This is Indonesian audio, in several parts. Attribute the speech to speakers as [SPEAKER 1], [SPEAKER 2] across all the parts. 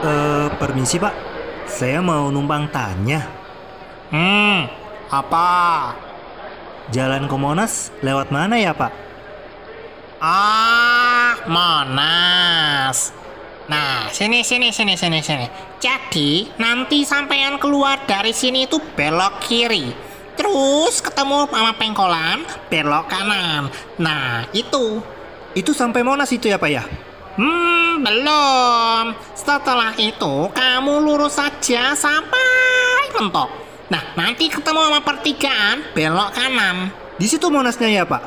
[SPEAKER 1] Eh, permisi Pak. Saya mau numpang tanya.
[SPEAKER 2] Hmm, apa?
[SPEAKER 1] Jalan ke Monas lewat mana ya Pak?
[SPEAKER 2] Ah, Monas. Nah, sini sini sini sini sini. Jadi, nanti sampean keluar dari sini itu belok kiri. Terus ketemu sama pengkolan, belok kanan. Nah, itu.
[SPEAKER 1] Itu sampai Monas itu ya Pak ya?
[SPEAKER 2] Hmm, belum. Setelah itu, kamu lurus saja sampai mentok. Nah, nanti ketemu sama pertigaan, belok kanan.
[SPEAKER 1] Di situ Monasnya ya Pak?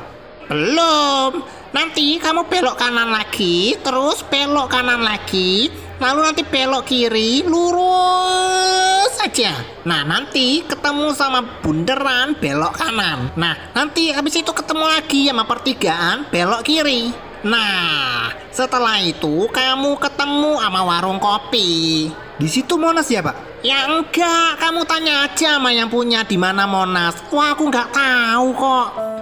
[SPEAKER 2] Belum. Nanti kamu belok kanan lagi, terus belok kanan lagi, lalu nanti belok kiri, lurus saja. Nah, nanti ketemu sama bundaran belok kanan. Nah, nanti habis itu ketemu lagi sama pertigaan belok kiri. Nah, setelah itu kamu ketemu sama warung kopi.
[SPEAKER 1] Di situ Monas ya Pak?
[SPEAKER 2] Ya enggak, kamu tanya aja sama yang punya di mana Monas. Wah, aku nggak tahu kok.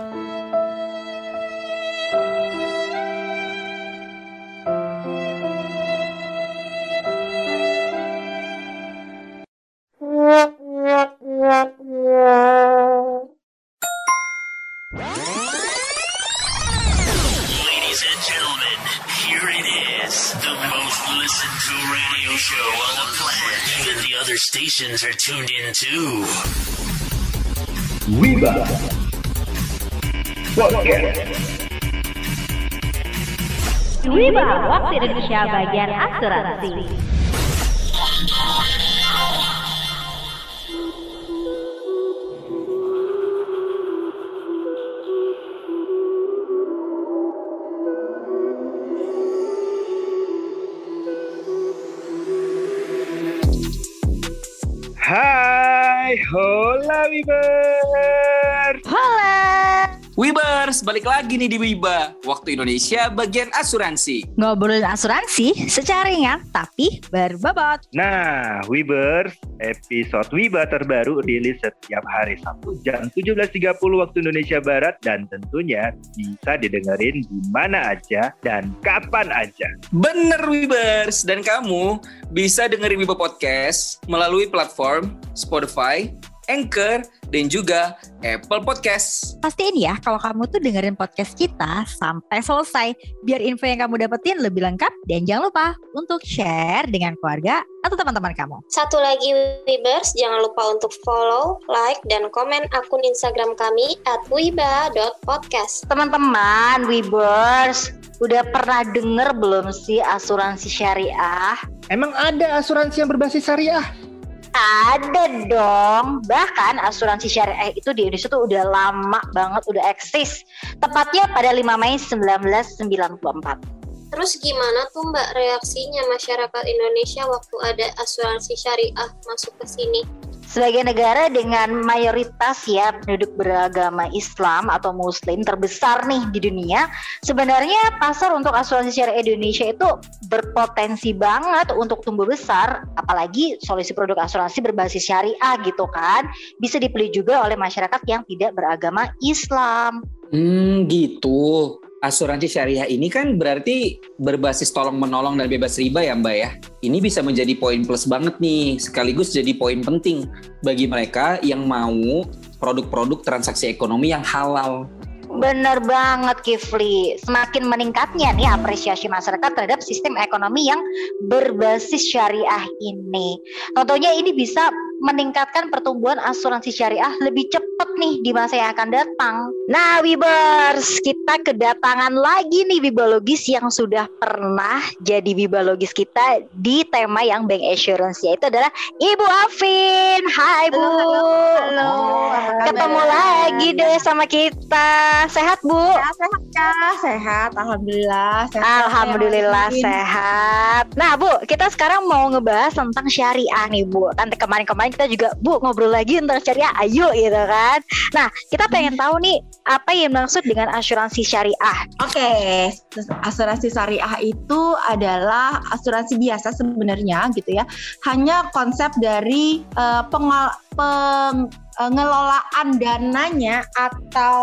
[SPEAKER 3] Stations are tuned in too.
[SPEAKER 4] Wiba Podcast
[SPEAKER 5] Wiba, waktu Indonesia bagian asuransi.
[SPEAKER 4] Wiber
[SPEAKER 5] Hola.
[SPEAKER 6] Wibers, balik lagi nih di Wiba, waktu Indonesia bagian asuransi.
[SPEAKER 5] Ngobrolin asuransi secara ringan tapi berbobot.
[SPEAKER 4] Nah, Wibers, episode Wiba terbaru rilis setiap hari Sabtu jam 17.30 waktu Indonesia Barat dan tentunya bisa didengerin di mana aja dan kapan aja.
[SPEAKER 6] Bener Wibers, dan kamu bisa dengerin Wiba Podcast melalui platform Spotify, Anchor, dan juga Apple Podcast.
[SPEAKER 5] Pastiin ya kalau kamu tuh dengerin podcast kita sampai selesai biar info yang kamu dapetin lebih lengkap dan jangan lupa untuk share dengan keluarga atau teman-teman kamu.
[SPEAKER 7] Satu lagi Wibers, jangan lupa untuk follow, like, dan komen akun Instagram kami at wiba.podcast.
[SPEAKER 8] Teman-teman, Webers, udah pernah denger belum sih asuransi syariah?
[SPEAKER 1] Emang ada asuransi yang berbasis syariah?
[SPEAKER 8] Ada dong. Bahkan asuransi syariah itu di Indonesia tuh udah lama banget, udah eksis. Tepatnya pada 5 Mei 1994.
[SPEAKER 7] Terus gimana tuh Mbak reaksinya masyarakat Indonesia waktu ada asuransi syariah masuk ke sini?
[SPEAKER 8] Sebagai negara dengan mayoritas ya penduduk beragama Islam atau Muslim terbesar nih di dunia, sebenarnya pasar untuk asuransi syariah Indonesia itu berpotensi banget untuk tumbuh besar, apalagi solusi produk asuransi berbasis syariah gitu kan, bisa dipilih juga oleh masyarakat yang tidak beragama Islam.
[SPEAKER 6] Hmm, gitu. Asuransi syariah ini kan berarti berbasis tolong menolong dan bebas riba ya Mbak ya. Ini bisa menjadi poin plus banget nih, sekaligus jadi poin penting bagi mereka yang mau produk-produk transaksi ekonomi yang halal.
[SPEAKER 8] Bener banget Kifli, semakin meningkatnya nih apresiasi masyarakat terhadap sistem ekonomi yang berbasis syariah ini. Tentunya ini bisa meningkatkan pertumbuhan asuransi syariah lebih cepat nih di masa yang akan datang. Nah, Wibers, kita kedatangan lagi nih Wibologis yang sudah pernah jadi Wibologis kita di tema yang Bank Assurance yaitu adalah Ibu Afin. Hai Bu.
[SPEAKER 9] Halo.
[SPEAKER 8] Ketemu lagi deh sama kita. Sehat Bu?
[SPEAKER 9] sehat Kak, sehat. Alhamdulillah. Sehat.
[SPEAKER 8] Alhamdulillah
[SPEAKER 9] Amin.
[SPEAKER 8] sehat. Nah Bu, kita sekarang mau ngebahas tentang syariah nih Bu. Nanti kemarin-kemarin kita juga Bu ngobrol lagi tentang syariah. Ayo gitu kan. Nah kita pengen tahu nih apa yang dimaksud dengan asuransi syariah.
[SPEAKER 9] Oke, terus asuransi syariah itu adalah asuransi biasa sebenarnya gitu ya. Hanya konsep dari eh, pengal- peng- eh, ngelolaan dananya atau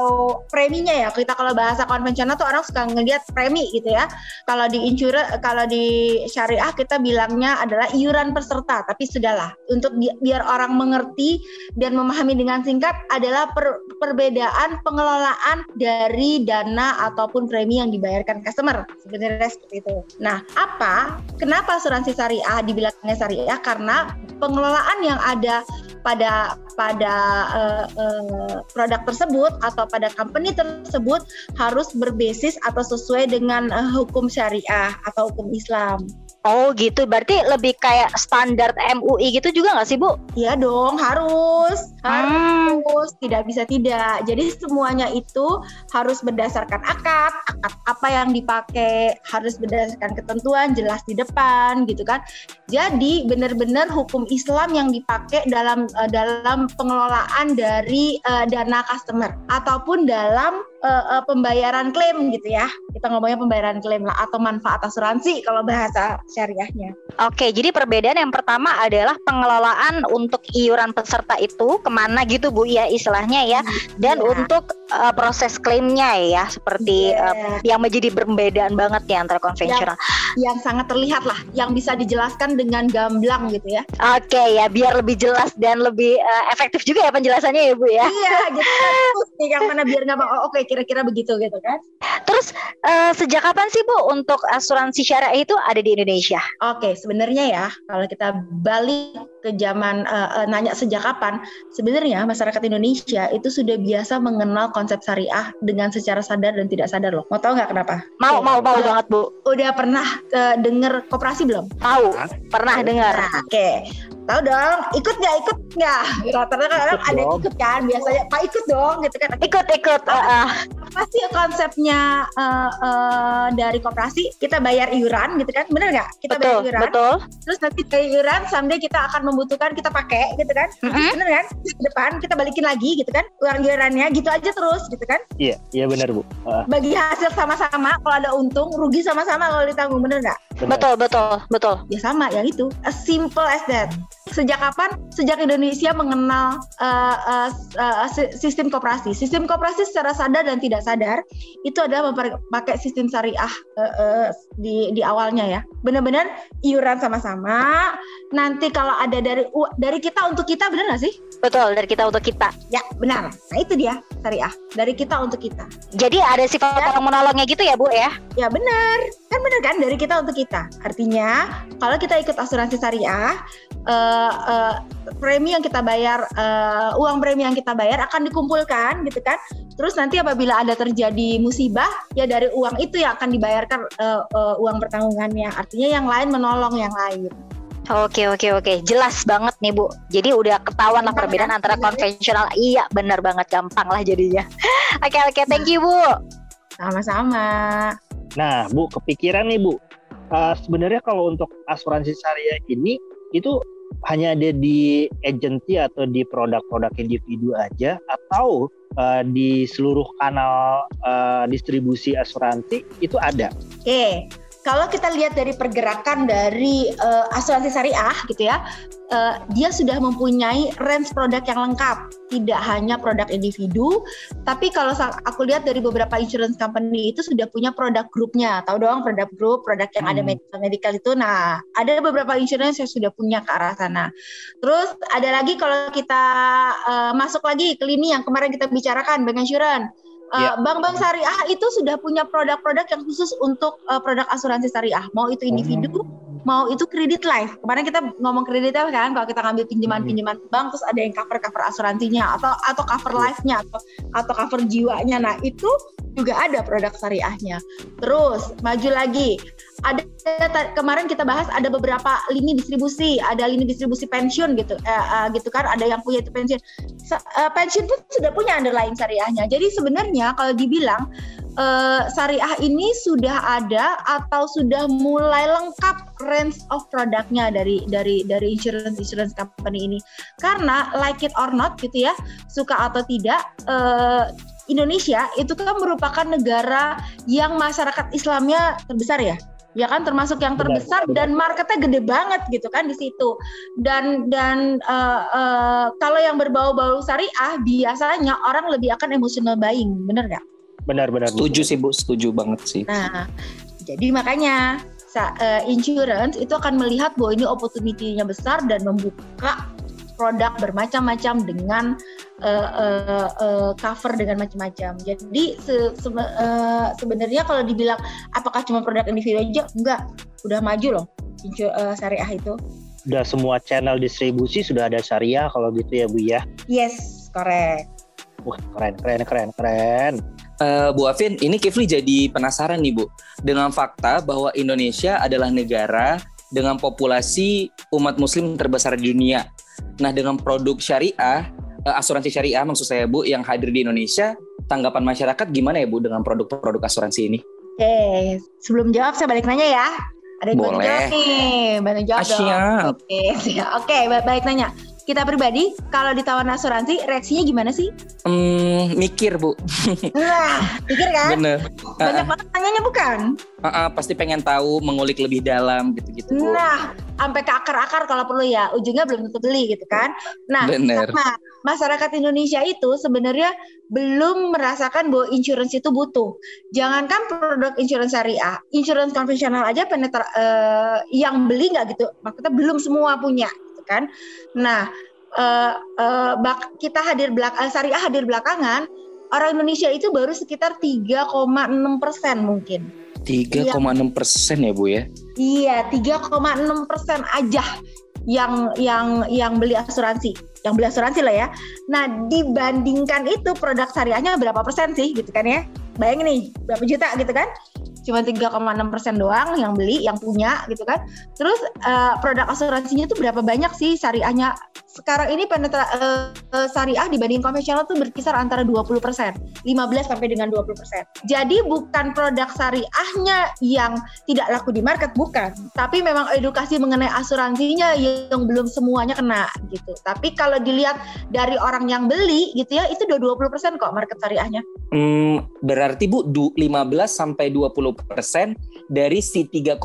[SPEAKER 9] preminya ya. Kita kalau bahasa konvensional tuh orang suka ngelihat premi gitu ya. Kalau di insurance kalau di syariah kita bilangnya adalah iuran peserta tapi sudahlah untuk bi- biar orang mengerti dan memahami dengan singkat adalah per- perbedaan pengelolaan dari dana ataupun premi yang dibayarkan customer. Sebenarnya seperti itu. Nah apa kenapa asuransi syariah dibilangnya syariah? Karena pengelolaan yang ada pada pada uh, uh, produk tersebut atau pada company tersebut harus berbasis atau sesuai dengan uh, hukum syariah atau hukum Islam.
[SPEAKER 8] Oh gitu, berarti lebih kayak standar MUI gitu juga nggak sih Bu?
[SPEAKER 9] Iya dong, harus,
[SPEAKER 8] Hmm.
[SPEAKER 9] harus, tidak bisa tidak. Jadi semuanya itu harus berdasarkan akad, akad apa yang dipakai harus berdasarkan ketentuan jelas di depan, gitu kan. Jadi benar-benar hukum Islam yang dipakai dalam eh, dalam pengelolaan dari eh, dana customer ataupun dalam eh, eh, pembayaran klaim gitu ya. Kita ngomongnya pembayaran klaim lah atau manfaat asuransi kalau bahasa syariahnya.
[SPEAKER 8] Oke, jadi perbedaan yang pertama adalah pengelolaan untuk iuran peserta itu ke mana gitu Bu ya istilahnya ya, dan
[SPEAKER 9] Iya.
[SPEAKER 8] untuk uh, proses klaimnya ya seperti uh,
[SPEAKER 9] Yes.
[SPEAKER 8] yang menjadi perbedaan banget ya antara konvensional.
[SPEAKER 9] yang sangat terlihat lah, yang bisa dijelaskan dengan gamblang gitu ya.
[SPEAKER 8] Oke ya, biar lebih jelas dan lebih uh, efektif juga ya penjelasannya ya Bu ya.
[SPEAKER 9] Iya, gitu yang mana biar nggak oh, oke kira-kira begitu gitu kan.
[SPEAKER 8] Terus uh, sejak kapan sih Bu untuk asuransi syariah itu ada di Indonesia?
[SPEAKER 9] Oke, sebenarnya ya kalau kita balik ke zaman eh, eh, nanya sejak kapan, sebenarnya masyarakat Indonesia itu sudah biasa mengenal konsep syariah dengan secara sadar dan tidak sadar loh. Mau tahu nggak kenapa?
[SPEAKER 8] Mau
[SPEAKER 9] Oke,
[SPEAKER 8] mau mau
[SPEAKER 9] udah-
[SPEAKER 8] banget Bu.
[SPEAKER 9] Udah pernah eh, denger koperasi belum?
[SPEAKER 8] Tahu, pernah dengar.
[SPEAKER 9] Nah, Oke, tahu dong. Ikut nggak? Ikut nggak? Rata-rata kan orang ada yang ikut kan, biasanya Pak ikut dong, gitu kan.
[SPEAKER 8] Ikut ikut. uh, uh.
[SPEAKER 9] apa sih konsepnya eh, eh, dari koperasi? Kita bayar iuran gitu kan, bener nggak? Kita
[SPEAKER 8] Betul,
[SPEAKER 9] bayar iuran.
[SPEAKER 8] betul.
[SPEAKER 9] Terus nanti dari iuran someday kita akan membutuhkan kita pakai gitu kan,
[SPEAKER 8] Mm-mm.
[SPEAKER 9] bener kan? Terus ke depan kita balikin lagi gitu kan, uang iurannya gitu aja terus gitu kan.
[SPEAKER 4] Iya, iya benar Bu. Ah,
[SPEAKER 9] Bagi hasil sama-sama, kalau ada untung, rugi sama-sama kalau ditanggung bener nggak?
[SPEAKER 8] Betul betul betul.
[SPEAKER 9] Ya sama, yang itu. As simple as that. Sejak kapan? Sejak Indonesia mengenal uh, uh, uh, si- sistem koperasi. Sistem koperasi secara sadar dan tidak sadar itu adalah memakai sistem syariah uh, uh, di di awalnya ya. Benar-benar iuran sama-sama. Nanti kalau ada dari dari kita untuk kita benar nggak sih?
[SPEAKER 8] Betul dari kita untuk kita.
[SPEAKER 9] Ya benar. Nah itu dia syariah dari kita untuk kita.
[SPEAKER 8] Jadi ada sifat tolong menolongnya gitu ya Bu ya?
[SPEAKER 9] Ya benar, kan benar kan dari kita untuk kita. Artinya kalau kita ikut asuransi syariah, eh, eh, premi yang kita bayar, eh, uang premi yang kita bayar akan dikumpulkan gitu kan. Terus nanti apabila ada terjadi musibah, ya dari uang itu yang akan dibayarkan eh, eh, uang pertanggungannya. Artinya yang lain menolong yang lain.
[SPEAKER 8] Oke oke oke, jelas banget nih Bu. Jadi udah ketahuan lah perbedaan antara konvensional. Iya benar banget, gampang lah jadinya. Oke oke, thank you Bu.
[SPEAKER 9] Sama-sama.
[SPEAKER 4] Nah, Bu, kepikiran nih, Bu. Eh, sebenarnya kalau untuk asuransi syariah ini itu hanya ada di agency atau di produk-produk individu aja atau eh, di seluruh kanal eh, distribusi asuransi itu ada.
[SPEAKER 9] Oke, kalau kita lihat dari pergerakan dari eh, asuransi syariah gitu ya, eh, dia sudah mempunyai range produk yang lengkap, tidak hanya produk individu, tapi kalau aku lihat dari beberapa insurance company itu sudah punya produk grupnya, tahu dong produk grup, produk yang ada
[SPEAKER 4] Hmm.
[SPEAKER 9] medical medical itu. Nah, ada beberapa insurance yang sudah punya ke arah sana. Terus ada lagi kalau kita eh, masuk lagi ke lini yang kemarin kita bicarakan, bank insurance. Eh,
[SPEAKER 4] Iya.
[SPEAKER 9] Bank-bank syariah itu sudah punya produk-produk yang khusus untuk eh, produk asuransi syariah. Mau itu individu, mau itu kredit life. Kemarin kita ngomong kredit life kan, kalau kita ngambil pinjaman-pinjaman bank, terus ada yang cover-cover asuransinya atau atau cover life-nya atau atau cover jiwanya. Nah itu juga ada produk syariahnya. Terus maju lagi, ada kemarin kita bahas ada beberapa lini distribusi, ada lini distribusi pensiun gitu, eh, eh, gitu kan, ada yang punya itu pensiun. Sa- eh, pensiun pun sudah punya underlying syariahnya. Jadi sebenarnya kalau dibilang eh, syariah ini sudah ada atau sudah mulai lengkap range of produknya dari dari dari insurance insurance company ini. Karena like it or not gitu ya, suka atau tidak eh, Indonesia itu kan merupakan negara yang masyarakat Islamnya terbesar ya. ya kan termasuk yang terbesar
[SPEAKER 10] benar.
[SPEAKER 9] dan marketnya gede banget gitu kan di situ dan dan eh, eh, kalau yang berbau-bau syariah biasanya orang lebih akan emotional buying bener nggak?
[SPEAKER 10] Benar-benar.
[SPEAKER 6] Setuju sih Bu, setuju banget sih.
[SPEAKER 9] Nah jadi makanya eh, insurance itu akan melihat bahwa ini opportunity-nya besar dan membuka produk bermacam-macam dengan eh, eh, eh, cover dengan macam-macam. Jadi se- se- eh, sebenarnya kalau dibilang apakah cuma produk individu aja, enggak, udah maju loh eh, syariah itu.
[SPEAKER 10] Udah semua channel distribusi sudah ada syariah kalau gitu ya Bu ya.
[SPEAKER 9] Yes, correct.
[SPEAKER 10] Wah, keren keren keren keren.
[SPEAKER 6] Eh, Bu Afin, ini Kifli jadi penasaran nih Bu, dengan fakta bahwa Indonesia adalah negara dengan populasi umat Muslim terbesar di dunia. Nah, dengan produk syariah, eh, asuransi syariah maksud saya Bu, yang hadir di Indonesia, tanggapan masyarakat gimana ya Bu dengan produk-produk asuransi ini?
[SPEAKER 9] Oke, sebelum jawab saya balik nanya ya. Ada yang
[SPEAKER 6] Boleh.
[SPEAKER 9] jawab nih, bantu jawab
[SPEAKER 6] Ah,
[SPEAKER 9] dong.
[SPEAKER 6] siap.
[SPEAKER 9] Oke, siap. Oke, ba- balik nanya. Kita pribadi, kalau ditawarin asuransi, reaksinya gimana sih?
[SPEAKER 6] Hmm, mikir Bu,
[SPEAKER 9] Nah, pikir kan?
[SPEAKER 6] bener.
[SPEAKER 9] Banyak banget tanyanya bukan?
[SPEAKER 6] Ah, ah, pasti pengen tahu, mengulik lebih dalam gitu-gitu Bu.
[SPEAKER 9] Nah, sampai ke akar-akar kalau perlu ya. Ujungnya belum tentu beli gitu kan. Nah,
[SPEAKER 6] Bener.
[SPEAKER 9] karena masyarakat Indonesia itu sebenarnya belum merasakan bahwa insurance itu butuh. Jangankan produk insurance syariah, insurance konvensional aja penetra eh, yang beli nggak gitu. Maksudnya belum semua punya kan. Nah, eh, eh, bak- kita hadir belak eh, syariah hadir belakangan, orang Indonesia itu baru sekitar 3,6 persen mungkin.
[SPEAKER 6] 3,6 persen ya Bu ya?
[SPEAKER 9] Iya, 3,6 persen aja yang yang yang beli asuransi, yang beli asuransi lah ya. Nah, dibandingkan itu produk syariahnya berapa persen sih, gitu kan ya? Bayangin nih, berapa juta gitu kan? Cuma 3,6 persen doang yang beli, yang punya gitu kan. Terus eh, produk asuransinya tuh berapa banyak sih syariahnya? Sekarang ini penetra eh, syariah dibanding konvensional tuh berkisar antara 20 persen, 15 sampai dengan 20 persen. Jadi bukan produk syariahnya yang tidak laku di market bukan tapi memang edukasi mengenai asuransinya yang belum semuanya kena gitu tapi kalau dilihat dari orang yang beli gitu ya itu udah 20% kok market syariahnya
[SPEAKER 6] Hmm, berarti Bu du- 15 sampai 20 persen dari si 3,6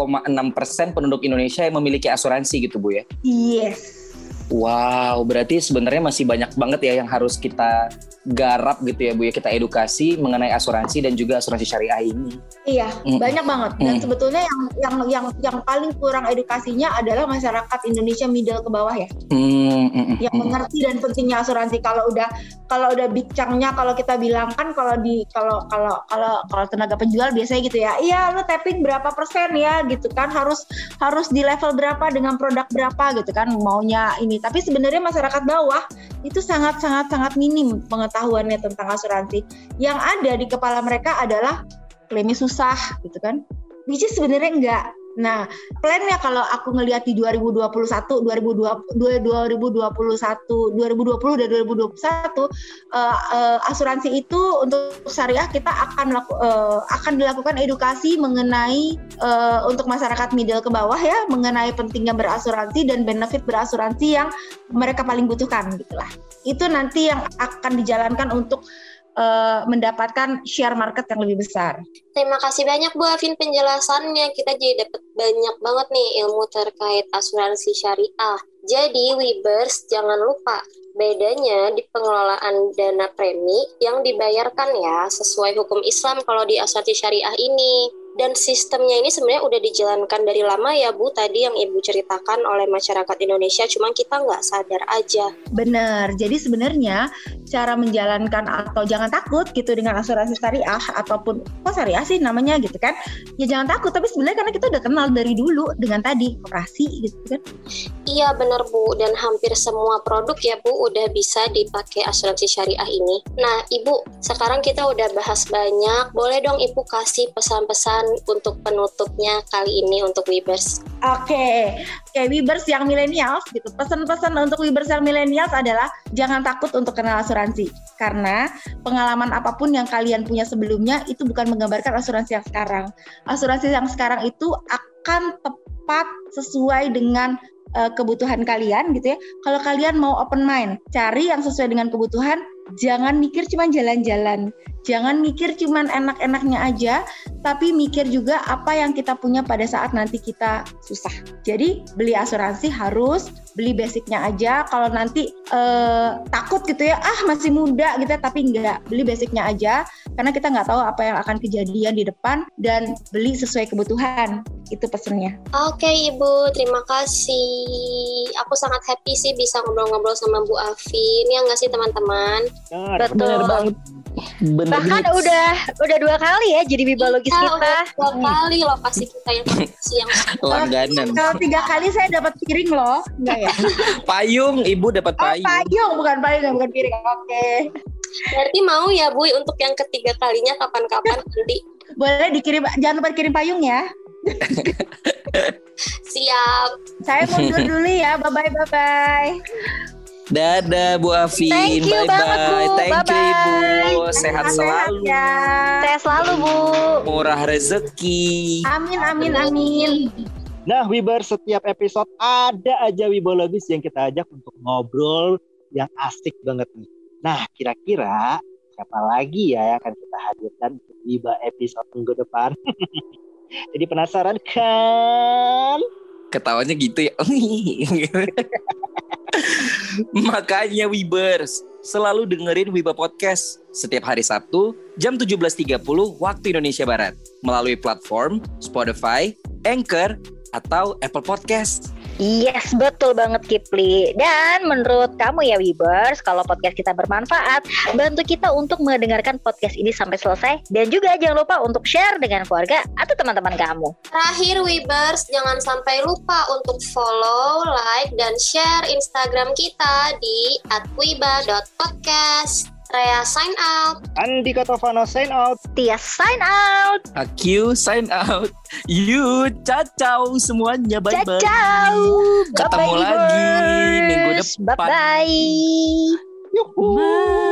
[SPEAKER 6] persen penduduk Indonesia yang memiliki asuransi gitu Bu ya.
[SPEAKER 9] yes
[SPEAKER 6] Wow, berarti sebenarnya masih banyak banget ya yang harus kita garap gitu ya Bu ya, kita edukasi mengenai asuransi dan juga asuransi syariah ini.
[SPEAKER 9] iya
[SPEAKER 6] Mm.
[SPEAKER 9] banyak banget. Dan
[SPEAKER 6] Mm.
[SPEAKER 9] sebetulnya yang yang yang yang paling kurang edukasinya adalah masyarakat Indonesia middle ke bawah ya.
[SPEAKER 6] Mm, mm,
[SPEAKER 9] yang mengerti dan pentingnya asuransi. Kalau udah kalau udah bicangnya kalau kita bilang kan kalau di kalau kalau kalau kalau tenaga penjual biasanya gitu ya iya lu tapping berapa persen ya? gitu kan. Harus harus di level berapa dengan produk berapa gitu kan. Maunya ini tapi sebenarnya masyarakat bawah itu sangat sangat sangat minim pengetahuannya tentang asuransi. Yang ada di kepala mereka adalah klaimnya susah gitu kan? Which is sebenarnya enggak Nah, plannya kalau aku ngelihat di 2021, 2020, 2021, 2020 dan 2021 eh, eh, asuransi itu untuk syariah kita akan laku- eh, akan dilakukan edukasi mengenai eh, untuk masyarakat middle ke bawah ya mengenai pentingnya berasuransi dan benefit berasuransi yang mereka paling butuhkan gitulah. Itu nanti yang akan dijalankan untuk eh, mendapatkan share market yang lebih besar.
[SPEAKER 7] Terima kasih banyak Bu Afin penjelasannya. Kita jadi dapat banyak banget nih ilmu terkait asuransi syariah. Jadi Webers jangan lupa bedanya di pengelolaan dana premi yang dibayarkan ya sesuai hukum Islam kalau di asuransi syariah ini. Dan sistemnya ini sebenarnya udah dijalankan dari lama ya Bu tadi yang Ibu ceritakan oleh masyarakat Indonesia cuma kita nggak sadar aja.
[SPEAKER 9] Benar. Jadi sebenarnya cara menjalankan atau jangan takut gitu dengan asuransi syariah ataupun kok syariah sih namanya gitu kan. Ya jangan takut tapi sebenarnya karena kita udah kenal dari dulu dengan tadi operasi gitu kan.
[SPEAKER 7] Iya benar Bu, dan hampir semua produk ya Bu udah bisa dipakai asuransi syariah ini. Nah Ibu, sekarang kita udah bahas banyak, boleh dong Ibu kasih pesan-pesan untuk penutupnya kali ini untuk Webers.
[SPEAKER 9] Oke, oke Webers yang milenials gitu. Pesan-pesan untuk Webers yang milenials adalah jangan takut untuk kenal asuransi karena pengalaman apa pun yang kalian punya sebelumnya itu bukan menggambarkan asuransi yang sekarang. Asuransi yang sekarang itu akan tepat sesuai dengan eh, kebutuhan kalian gitu ya. Kalau kalian mau open mind, cari yang sesuai dengan kebutuhan, jangan mikir cuma jalan-jalan. Jangan mikir cuman enak-enaknya aja, tapi mikir juga apa yang kita punya pada saat nanti kita susah. Jadi beli asuransi harus beli basicnya aja. Kalau nanti eh, takut gitu ya, ah masih muda gitu, ya, tapi enggak beli basicnya aja karena kita nggak tahu apa yang akan kejadian di depan dan beli sesuai kebutuhan. Itu pesennya.
[SPEAKER 7] Oke Ibu, terima kasih. Aku sangat happy sih bisa ngobrol-ngobrol sama Bu Afin. Ya nggak sih teman-teman?
[SPEAKER 8] Betul.
[SPEAKER 6] Bener banget. Bener
[SPEAKER 8] Bahkan
[SPEAKER 6] banget.
[SPEAKER 8] udah udah dua kali ya jadi bibologis
[SPEAKER 7] Kita
[SPEAKER 8] kita.
[SPEAKER 7] udah dua kali lokasi kita yang yang
[SPEAKER 6] langganan.
[SPEAKER 9] Kalau tiga kali saya dapat piring loh, enggak ya?
[SPEAKER 6] Payung, ibu dapat
[SPEAKER 9] Oh,
[SPEAKER 6] payung.
[SPEAKER 9] payung bukan payung, bukan piring. Oke.
[SPEAKER 7] Berarti mau ya Bu untuk yang ketiga kalinya kapan-kapan nanti.
[SPEAKER 9] Boleh dikirim, jangan lupa kirim payung ya.
[SPEAKER 7] Siap.
[SPEAKER 9] Saya mundur dulu ya. Bye bye bye bye.
[SPEAKER 6] Dadah Bu Afin,
[SPEAKER 8] Thank you
[SPEAKER 6] bye
[SPEAKER 8] banget, Bu.
[SPEAKER 6] bye. Thank you. Ibu, sehat selalu.
[SPEAKER 9] ya.
[SPEAKER 8] Saya selalu Bu.
[SPEAKER 6] Murah rezeki.
[SPEAKER 9] Amin amin amin.
[SPEAKER 10] Nah, Wiber setiap episode ada aja Wibologis yang kita ajak untuk ngobrol yang asik banget nih. Nah, kira-kira siapa lagi ya yang akan kita hadirkan untuk Wiba episode minggu depan? Jadi penasaran kan?
[SPEAKER 6] Ketawanya gitu ya. Makanya Wibers, selalu dengerin Wiba Podcast setiap hari Sabtu jam 17.30 waktu Indonesia Barat melalui platform Spotify, Anchor, atau Apple Podcast.
[SPEAKER 8] Yes, betul banget Kipli. Dan menurut kamu ya Wibers, kalau podcast kita bermanfaat, bantu kita untuk mendengarkan podcast ini sampai selesai. Dan juga jangan lupa untuk share dengan keluarga atau teman-teman kamu.
[SPEAKER 7] Terakhir Webers, jangan sampai lupa untuk follow, like, dan share Instagram kita di @wiba.podcast. Rea sign out.
[SPEAKER 10] Andika Tovano sign out.
[SPEAKER 8] Tia sign out.
[SPEAKER 6] Aku sign out. You, ciao semuanya. Bye-bye.
[SPEAKER 8] Ciao.
[SPEAKER 6] Ketemu
[SPEAKER 8] Bye-bye,
[SPEAKER 6] lagi minggu depan.
[SPEAKER 8] Bye-bye.
[SPEAKER 11] Thank you for